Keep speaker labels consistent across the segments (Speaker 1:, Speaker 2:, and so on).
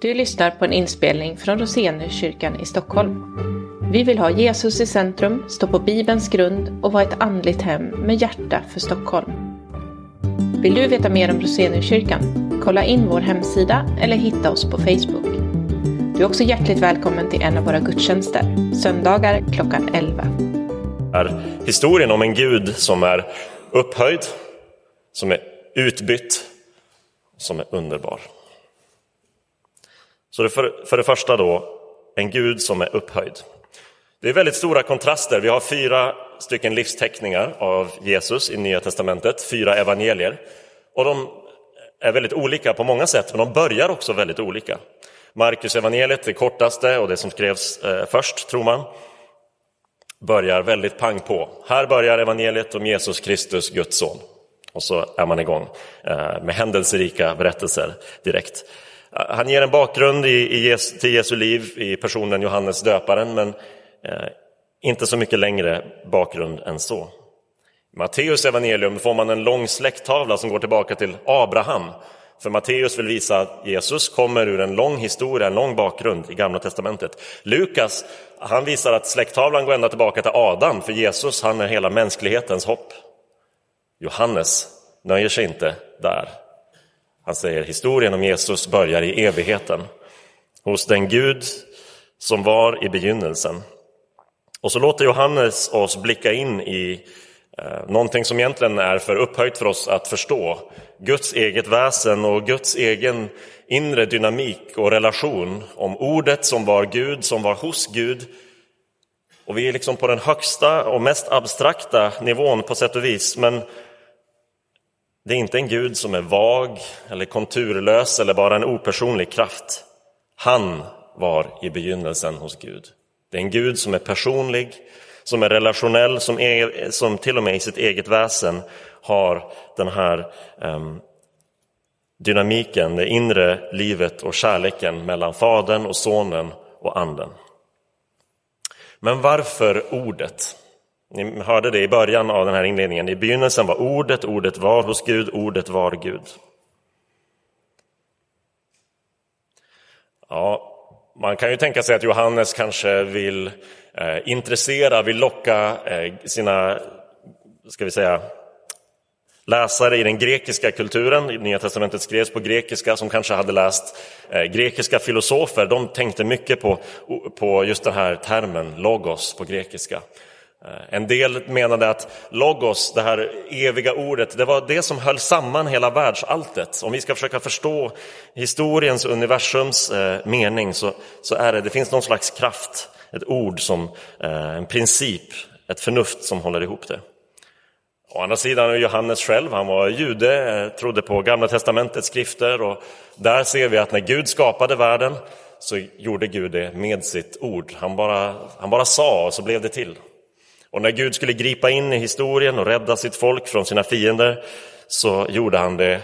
Speaker 1: Du lyssnar på en inspelning från Roseniuskyrkan i Stockholm. Vi vill ha Jesus i centrum, stå på Bibelns grund och vara ett andligt hem med hjärta för Stockholm. Vill du veta mer om Roseniuskyrkan? Kolla in vår hemsida eller hitta oss på Facebook. Du är också hjärtligt välkommen till en av våra gudstjänster, söndagar klockan 11.
Speaker 2: är historien om en Gud som är upphöjd, som är utbytt, som är underbar. Så det för, för det första då, en Gud som är upphöjd. Det är väldigt stora kontraster. Vi har fyra stycken livsteckningar av Jesus i Nya Testamentet, fyra evangelier. Och de är väldigt olika på många sätt, men de börjar också väldigt olika. Markus evangeliet, det kortaste och det som skrevs eh, först, tror man, börjar väldigt pang på. Här börjar evangeliet om Jesus Kristus, Guds son. Och så är man igång eh, med händelserika berättelser direkt. Han ger en bakgrund i, i, till Jesu liv i personen Johannes döparen, men eh, inte så mycket längre bakgrund än så. I Matteus evangelium får man en lång släkttavla som går tillbaka till Abraham. För Matteus vill visa att Jesus kommer ur en lång historia, en lång bakgrund i Gamla Testamentet. Lukas han visar att släkttavlan går ända tillbaka till Adam, för Jesus han är hela mänsklighetens hopp. Johannes nöjer sig inte där. Han säger historien om Jesus börjar i evigheten, hos den Gud som var i begynnelsen. Och så låter Johannes oss blicka in i eh, någonting som egentligen är för upphöjt för oss att förstå. Guds eget väsen och Guds egen inre dynamik och relation om ordet som var Gud, som var hos Gud. Och vi är liksom på den högsta och mest abstrakta nivån på sätt och vis, men det är inte en Gud som är vag eller konturlös eller bara en opersonlig kraft. Han var i begynnelsen hos Gud. Det är en Gud som är personlig, som är relationell, som, är, som till och med i sitt eget väsen har den här um, dynamiken, det inre livet och kärleken mellan Fadern och Sonen och Anden. Men varför ordet? Ni hörde det i början av den här inledningen. I begynnelsen var ordet, ordet var hos Gud, ordet var Gud. Ja, man kan ju tänka sig att Johannes kanske vill eh, intressera, vill locka eh, sina, ska vi säga, läsare i den grekiska kulturen. Nya testamentet skrevs på grekiska som kanske hade läst eh, grekiska filosofer. De tänkte mycket på, på just den här termen logos på grekiska. Eh, en del menade att logos, det här eviga ordet, det var det som höll samman hela världsalltet. Om vi ska försöka förstå historiens, universums eh, mening så, så är det, det finns någon slags kraft, ett ord, som eh, en princip, ett förnuft som håller ihop det. Å andra sidan är Johannes själv, han var jude, eh, trodde på Gamla testamentets skrifter och där ser vi att när Gud skapade världen så gjorde Gud det med sitt ord. Han bara, han bara sa och så blev det till. Och när Gud skulle gripa in i historien och rädda sitt folk från sina fiender så gjorde han det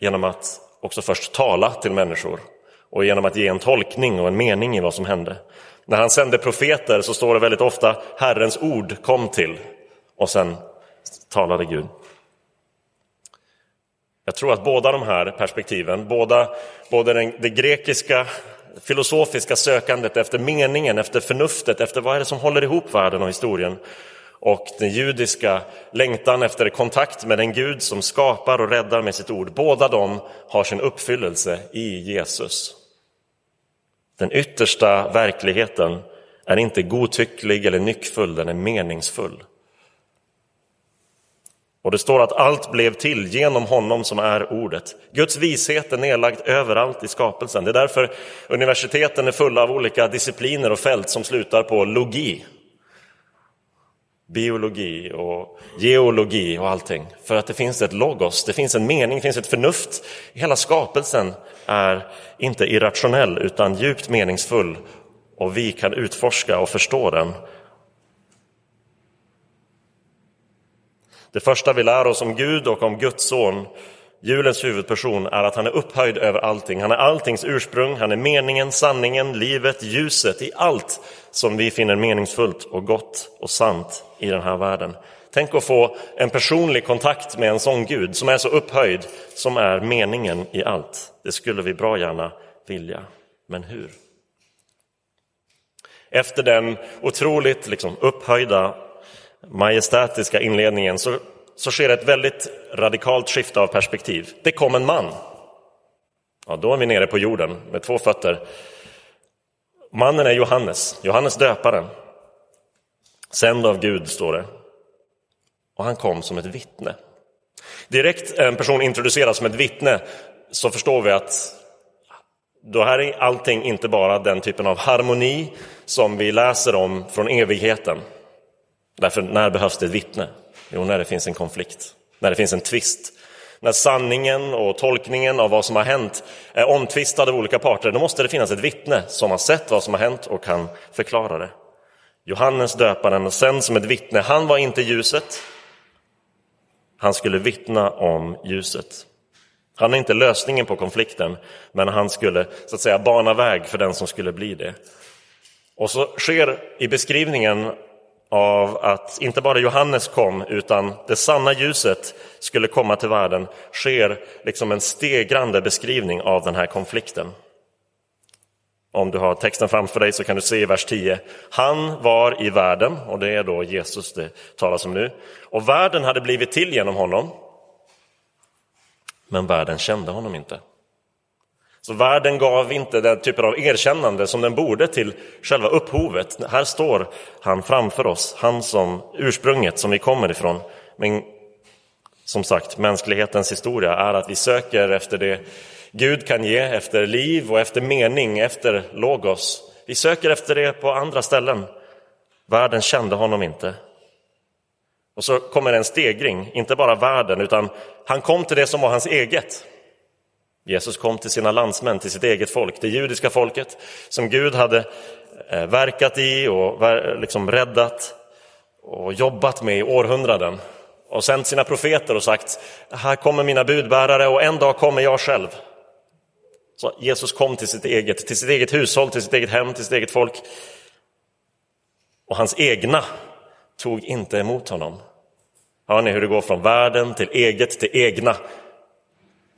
Speaker 2: genom att också först tala till människor och genom att ge en tolkning och en mening i vad som hände. När han sände profeter så står det väldigt ofta Herrens ord kom till och sen talade Gud. Jag tror att båda de här perspektiven, båda, både den, det grekiska filosofiska sökandet efter meningen, efter förnuftet, efter vad är det som håller ihop världen och historien och den judiska längtan efter kontakt med den Gud som skapar och räddar med sitt ord. Båda de har sin uppfyllelse i Jesus. Den yttersta verkligheten är inte godtycklig eller nyckfull, den är meningsfull. Och det står att allt blev till genom honom som är ordet. Guds vishet är nedlagd överallt i skapelsen. Det är därför universiteten är fulla av olika discipliner och fält som slutar på logi. Biologi och geologi och allting. För att det finns ett logos, det finns en mening, det finns ett förnuft. Hela skapelsen är inte irrationell utan djupt meningsfull och vi kan utforska och förstå den Det första vi lär oss om Gud och om Guds son, julens huvudperson, är att han är upphöjd över allting. Han är alltings ursprung, han är meningen, sanningen, livet, ljuset i allt som vi finner meningsfullt och gott och sant i den här världen. Tänk att få en personlig kontakt med en sån Gud som är så upphöjd, som är meningen i allt. Det skulle vi bra gärna vilja. Men hur? Efter den otroligt liksom, upphöjda majestätiska inledningen så, så sker ett väldigt radikalt skifte av perspektiv. Det kom en man. Ja, då är vi nere på jorden med två fötter. Mannen är Johannes, Johannes döparen. Sänd av Gud, står det. Och han kom som ett vittne. Direkt en person introduceras som ett vittne så förstår vi att då här är allting inte bara den typen av harmoni som vi läser om från evigheten. Därför när behövs det ett vittne? Jo, när det finns en konflikt, när det finns en tvist. När sanningen och tolkningen av vad som har hänt är omtvistad av olika parter, då måste det finnas ett vittne som har sett vad som har hänt och kan förklara det. Johannes döparen sänd som ett vittne. Han var inte ljuset. Han skulle vittna om ljuset. Han är inte lösningen på konflikten, men han skulle så att säga bana väg för den som skulle bli det. Och så sker i beskrivningen av att inte bara Johannes kom, utan det sanna ljuset skulle komma till världen, sker liksom en stegrande beskrivning av den här konflikten. Om du har texten framför dig så kan du se i vers 10. Han var i världen, och det är då Jesus det talas om nu. Och världen hade blivit till genom honom, men världen kände honom inte. Så världen gav inte den typen av erkännande som den borde till själva upphovet. Här står han framför oss, han som ursprunget som vi kommer ifrån. Men som sagt, mänsklighetens historia är att vi söker efter det Gud kan ge, efter liv och efter mening, efter logos. Vi söker efter det på andra ställen. Världen kände honom inte. Och så kommer en stegring, inte bara världen, utan han kom till det som var hans eget. Jesus kom till sina landsmän, till sitt eget folk, det judiska folket som Gud hade eh, verkat i och liksom räddat och jobbat med i århundraden och sänt sina profeter och sagt här kommer mina budbärare och en dag kommer jag själv. Så Jesus kom till sitt eget, till sitt eget hushåll, till sitt eget hem, till sitt eget folk. Och hans egna tog inte emot honom. Hör ni hur det går från världen till eget till egna?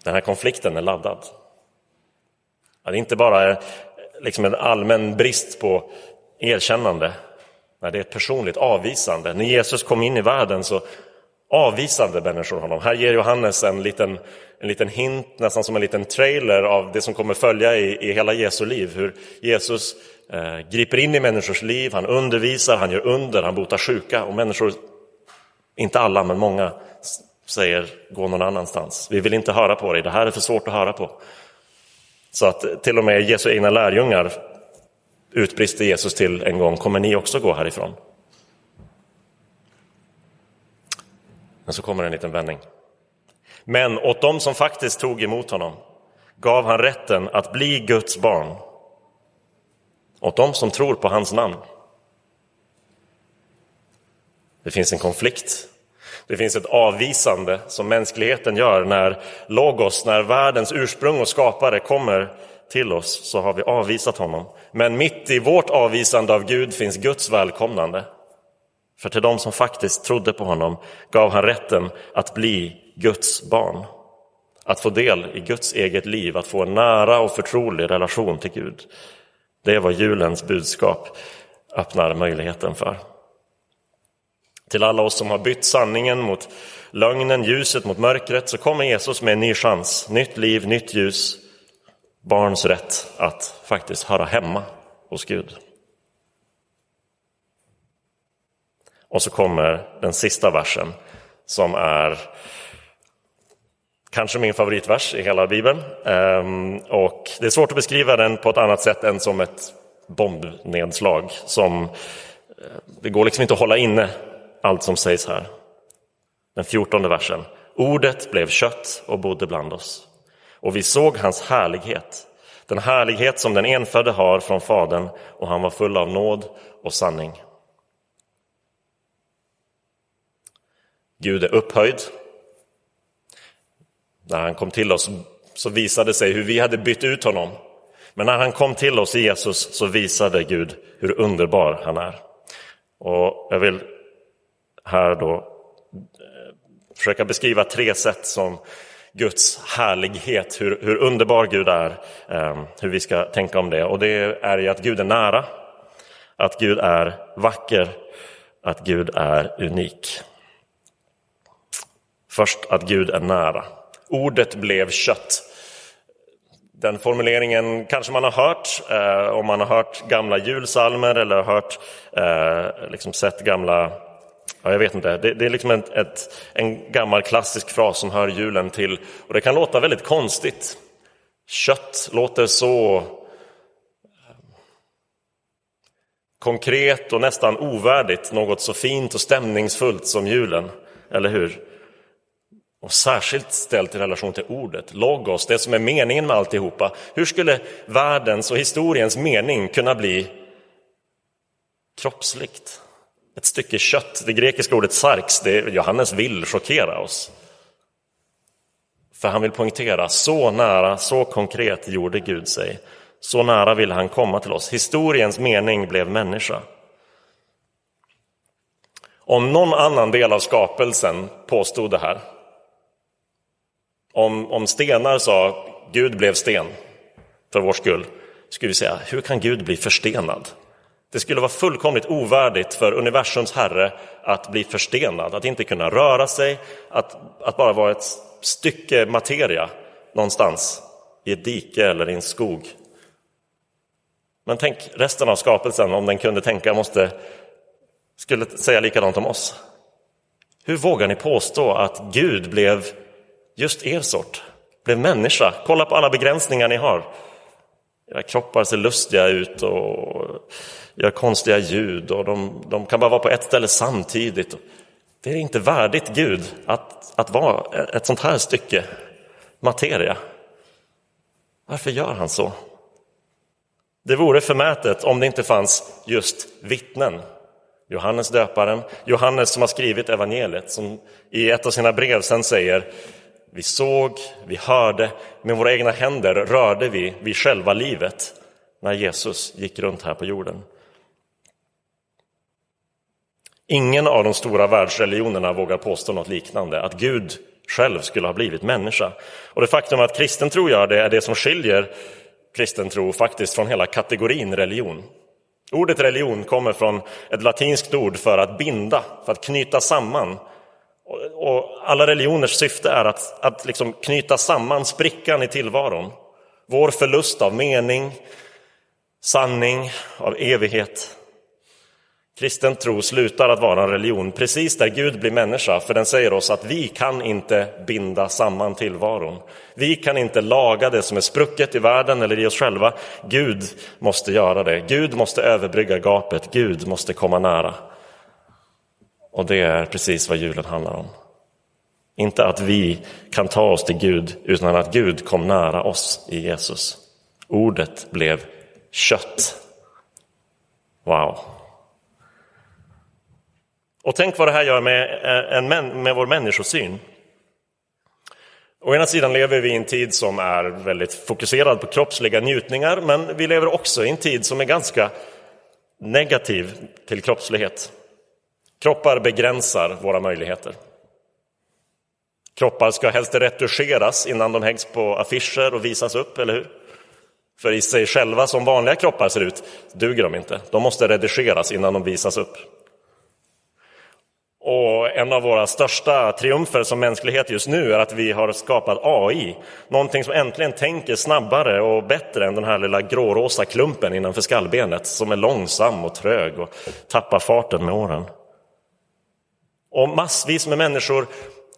Speaker 2: Den här konflikten är laddad. Det är inte bara liksom en allmän brist på erkännande, Nej, det är ett personligt avvisande. När Jesus kom in i världen så avvisade människor honom. Här ger Johannes en liten, en liten hint, nästan som en liten trailer av det som kommer följa i, i hela Jesu liv. Hur Jesus eh, griper in i människors liv, han undervisar, han gör under, han botar sjuka och människor, inte alla men många, säger gå någon annanstans. Vi vill inte höra på dig, det här är för svårt att höra på. Så att till och med Jesu egna lärjungar utbrister Jesus till en gång, kommer ni också gå härifrån? Men så kommer en liten vändning. Men åt dem som faktiskt tog emot honom gav han rätten att bli Guds barn. Åt dem som tror på hans namn. Det finns en konflikt det finns ett avvisande som mänskligheten gör när Logos, när världens ursprung och skapare kommer till oss så har vi avvisat honom. Men mitt i vårt avvisande av Gud finns Guds välkomnande. För till dem som faktiskt trodde på honom gav han rätten att bli Guds barn. Att få del i Guds eget liv, att få en nära och förtrolig relation till Gud. Det är vad julens budskap öppnar möjligheten för. Till alla oss som har bytt sanningen mot lögnen, ljuset mot mörkret, så kommer Jesus med en ny chans, nytt liv, nytt ljus, barns rätt att faktiskt höra hemma hos Gud. Och så kommer den sista versen som är kanske min favoritvers i hela Bibeln. Ehm, och det är svårt att beskriva den på ett annat sätt än som ett bombnedslag. Som, eh, det går liksom inte att hålla inne allt som sägs här. Den fjortonde versen. Ordet blev kött och bodde bland oss. Och vi såg hans härlighet, den härlighet som den enfödde har från Fadern och han var full av nåd och sanning. Gud är upphöjd. När han kom till oss så visade det sig hur vi hade bytt ut honom. Men när han kom till oss i Jesus så visade Gud hur underbar han är. Och jag vill här då eh, försöka beskriva tre sätt som Guds härlighet, hur, hur underbar Gud är, eh, hur vi ska tänka om det. Och det är ju att Gud är nära, att Gud är vacker, att Gud är unik. Först att Gud är nära. Ordet blev kött. Den formuleringen kanske man har hört eh, om man har hört gamla julsalmer eller hört, eh, liksom sett gamla Ja, jag vet inte. Det, det är liksom ett, ett, en gammal klassisk fras som hör julen till. Och det kan låta väldigt konstigt. Kött låter så eh, konkret och nästan ovärdigt något så fint och stämningsfullt som julen. Eller hur? Och särskilt ställt i relation till ordet, logos, det som är meningen med alltihopa. Hur skulle världens och historiens mening kunna bli kroppsligt? Ett stycke kött, det grekiska ordet sarx, det Johannes vill chockera oss. För han vill poängtera, så nära, så konkret gjorde Gud sig. Så nära ville han komma till oss. Historiens mening blev människa. Om någon annan del av skapelsen påstod det här, om, om stenar sa Gud blev sten för vår skull, skulle vi säga, hur kan Gud bli förstenad? Det skulle vara fullkomligt ovärdigt för universums herre att bli förstenad, att inte kunna röra sig, att, att bara vara ett stycke materia någonstans i ett dike eller i en skog. Men tänk resten av skapelsen, om den kunde tänka, måste, skulle säga likadant om oss. Hur vågar ni påstå att Gud blev just er sort, blev människa? Kolla på alla begränsningar ni har. Era kroppar ser lustiga ut och gör konstiga ljud och de, de kan bara vara på ett ställe samtidigt. Det är inte värdigt Gud att, att vara ett sånt här stycke materia. Varför gör han så? Det vore förmätet om det inte fanns just vittnen. Johannes döparen, Johannes som har skrivit evangeliet, som i ett av sina brev sen säger vi såg, vi hörde, med våra egna händer rörde vi vi själva livet när Jesus gick runt här på jorden. Ingen av de stora världsreligionerna vågar påstå något liknande, att Gud själv skulle ha blivit människa. Och det faktum att kristen tro gör det är det som skiljer kristen tro faktiskt från hela kategorin religion. Ordet religion kommer från ett latinskt ord för att binda, för att knyta samman. Och alla religioners syfte är att, att liksom knyta samman sprickan i tillvaron. Vår förlust av mening, sanning, av evighet. Kristen tro slutar att vara en religion precis där Gud blir människa, för den säger oss att vi kan inte binda samman tillvaron. Vi kan inte laga det som är sprucket i världen eller i oss själva. Gud måste göra det. Gud måste överbrygga gapet. Gud måste komma nära. Och det är precis vad julen handlar om. Inte att vi kan ta oss till Gud, utan att Gud kom nära oss i Jesus. Ordet blev kött. Wow. Och tänk vad det här gör med, eh, en, med vår människosyn. Å ena sidan lever vi i en tid som är väldigt fokuserad på kroppsliga njutningar, men vi lever också i en tid som är ganska negativ till kroppslighet. Kroppar begränsar våra möjligheter. Kroppar ska helst retuscheras innan de hängs på affischer och visas upp, eller hur? För i sig själva, som vanliga kroppar ser ut, duger de inte. De måste redigeras innan de visas upp. Och en av våra största triumfer som mänsklighet just nu är att vi har skapat AI. Någonting som äntligen tänker snabbare och bättre än den här lilla grårosa klumpen innanför skallbenet som är långsam och trög och tappar farten med åren. Och massvis med människor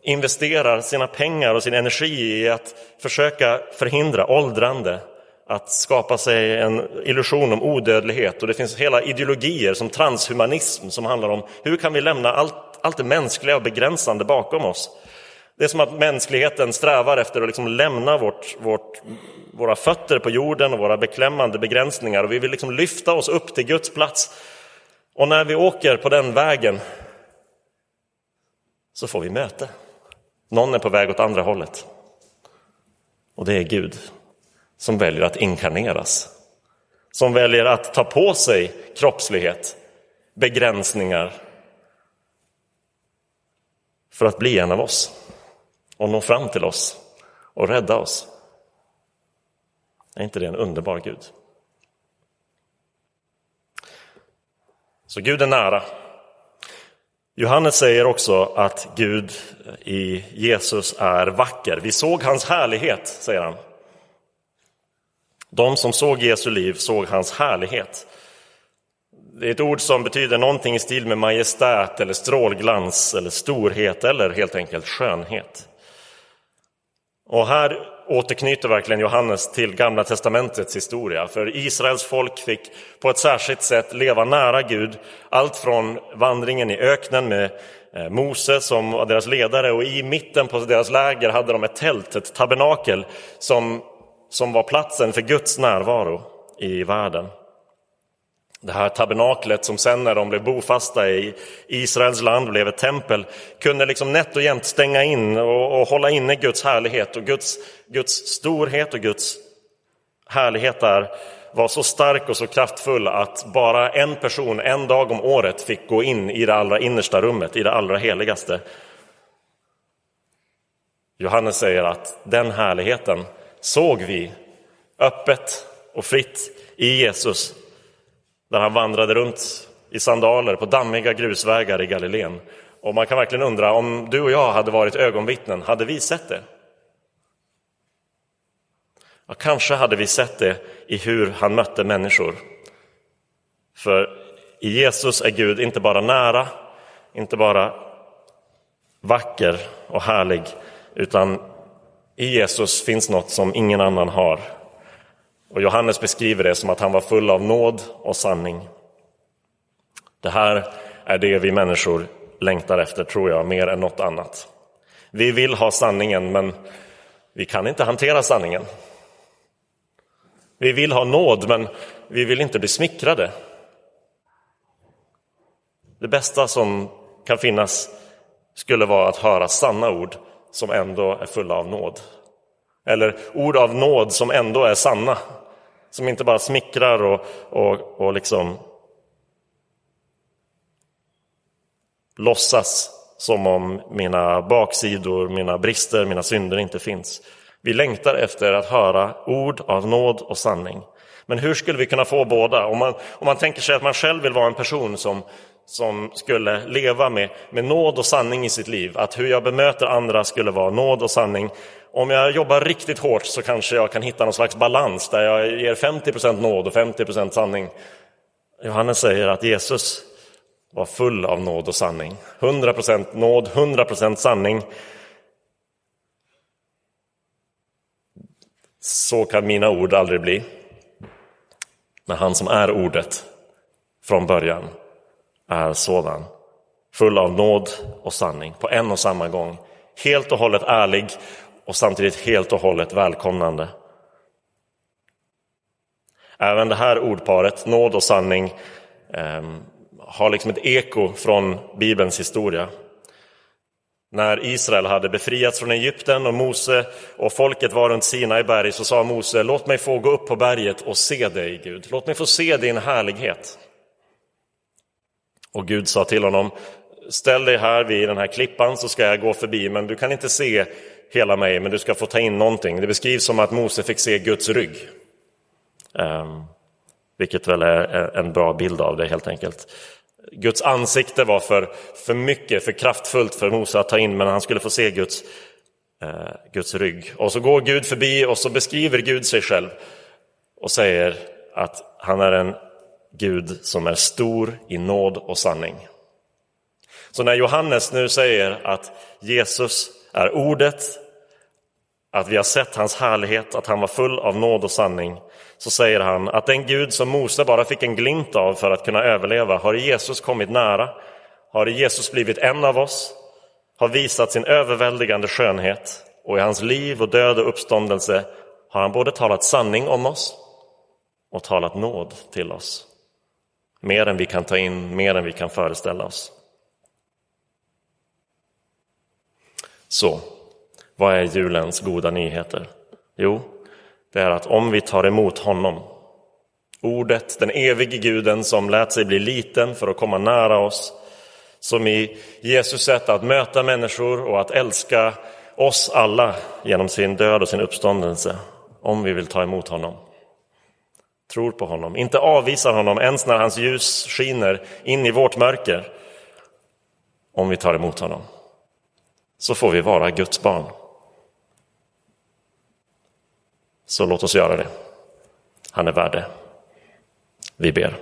Speaker 2: investerar sina pengar och sin energi i att försöka förhindra åldrande, att skapa sig en illusion om odödlighet. Och det finns hela ideologier som transhumanism som handlar om hur kan vi lämna allt, allt det mänskliga och begränsande bakom oss. Det är som att mänskligheten strävar efter att liksom lämna vårt, vårt, våra fötter på jorden och våra beklämmande begränsningar och vi vill liksom lyfta oss upp till Guds plats. Och när vi åker på den vägen så får vi möte. Någon är på väg åt andra hållet. Och det är Gud som väljer att inkarneras. Som väljer att ta på sig kroppslighet, begränsningar för att bli en av oss och nå fram till oss och rädda oss. Är inte det en underbar Gud? Så Gud är nära. Johannes säger också att Gud i Jesus är vacker. Vi såg hans härlighet, säger han. De som såg Jesu liv såg hans härlighet. Det är ett ord som betyder någonting i stil med majestät eller strålglans eller storhet eller helt enkelt skönhet. Och här återknyter verkligen Johannes till Gamla testamentets historia. För Israels folk fick på ett särskilt sätt leva nära Gud. Allt från vandringen i öknen med eh, Mose som var deras ledare och i mitten på deras läger hade de ett tält, ett tabernakel som, som var platsen för Guds närvaro i världen. Det här tabernaklet som sen när de blev bofasta i Israels land blev ett tempel kunde liksom nätt och jämnt stänga in och, och hålla inne Guds härlighet och Guds, Guds storhet och Guds härlighet där var så stark och så kraftfull att bara en person en dag om året fick gå in i det allra innersta rummet, i det allra heligaste. Johannes säger att den härligheten såg vi öppet och fritt i Jesus när han vandrade runt i sandaler på dammiga grusvägar i Galileen. Och man kan verkligen undra, om du och jag hade varit ögonvittnen, hade vi sett det? Ja, kanske hade vi sett det i hur han mötte människor. För i Jesus är Gud inte bara nära, inte bara vacker och härlig, utan i Jesus finns något som ingen annan har. Och Johannes beskriver det som att han var full av nåd och sanning. Det här är det vi människor längtar efter, tror jag, mer än något annat. Vi vill ha sanningen, men vi kan inte hantera sanningen. Vi vill ha nåd, men vi vill inte bli smickrade. Det bästa som kan finnas skulle vara att höra sanna ord som ändå är fulla av nåd. Eller ord av nåd som ändå är sanna som inte bara smickrar och, och, och liksom låtsas som om mina baksidor, mina brister, mina synder inte finns. Vi längtar efter att höra ord av nåd och sanning. Men hur skulle vi kunna få båda? Om man, om man tänker sig att man själv vill vara en person som, som skulle leva med, med nåd och sanning i sitt liv, att hur jag bemöter andra skulle vara nåd och sanning, om jag jobbar riktigt hårt så kanske jag kan hitta någon slags balans där jag ger 50% nåd och 50% sanning. Johannes säger att Jesus var full av nåd och sanning. 100% nåd, 100% sanning. Så kan mina ord aldrig bli. Men han som är ordet från början är sådan. Full av nåd och sanning på en och samma gång. Helt och hållet ärlig och samtidigt helt och hållet välkomnande. Även det här ordparet, nåd och sanning, ehm, har liksom ett eko från Bibelns historia. När Israel hade befriats från Egypten och Mose och folket var runt Sinai berg så sa Mose, låt mig få gå upp på berget och se dig Gud, låt mig få se din härlighet. Och Gud sa till honom, ställ dig här vid den här klippan så ska jag gå förbi, men du kan inte se hela mig, men du ska få ta in någonting. Det beskrivs som att Mose fick se Guds rygg. Um, vilket väl är en bra bild av det helt enkelt. Guds ansikte var för, för mycket, för kraftfullt för Mose att ta in, men han skulle få se Guds, eh, Guds rygg. Och så går Gud förbi och så beskriver Gud sig själv och säger att han är en Gud som är stor i nåd och sanning. Så när Johannes nu säger att Jesus är ordet, att vi har sett hans härlighet, att han var full av nåd och sanning, så säger han att den Gud som Mose bara fick en glimt av för att kunna överleva, har Jesus kommit nära, har Jesus blivit en av oss, har visat sin överväldigande skönhet och i hans liv och död och uppståndelse har han både talat sanning om oss och talat nåd till oss. Mer än vi kan ta in, mer än vi kan föreställa oss. Så, vad är julens goda nyheter? Jo, det är att om vi tar emot honom, ordet, den evige guden som lät sig bli liten för att komma nära oss, som i Jesus sätt att möta människor och att älska oss alla genom sin död och sin uppståndelse om vi vill ta emot honom. Tror på honom, inte avvisar honom ens när hans ljus skiner in i vårt mörker. Om vi tar emot honom så får vi vara Guds barn. Så låt oss göra det. Han är värd det. Vi ber.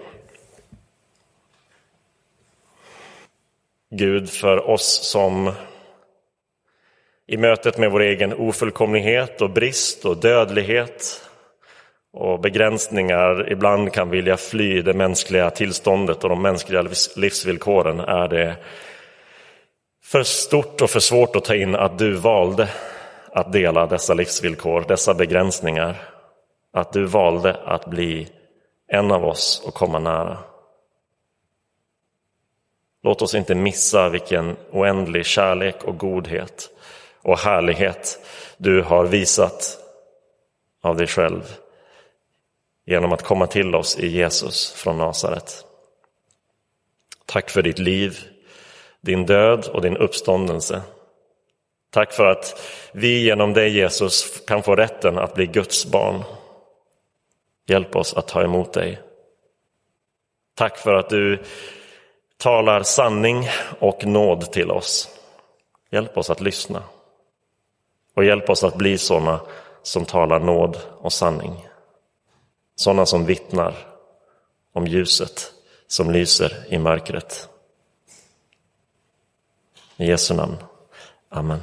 Speaker 2: Gud, för oss som i mötet med vår egen ofullkomlighet och brist och dödlighet och begränsningar ibland kan vilja fly det mänskliga tillståndet och de mänskliga livsvillkoren är det för stort och för svårt att ta in att du valde att dela dessa livsvillkor, dessa begränsningar. Att du valde att bli en av oss och komma nära. Låt oss inte missa vilken oändlig kärlek och godhet och härlighet du har visat av dig själv genom att komma till oss i Jesus från Nasaret. Tack för ditt liv, din död och din uppståndelse. Tack för att vi genom dig Jesus kan få rätten att bli Guds barn. Hjälp oss att ta emot dig. Tack för att du talar sanning och nåd till oss. Hjälp oss att lyssna. Och hjälp oss att bli sådana som talar nåd och sanning. Sådana som vittnar om ljuset som lyser i mörkret. I Jesu namn. Amen.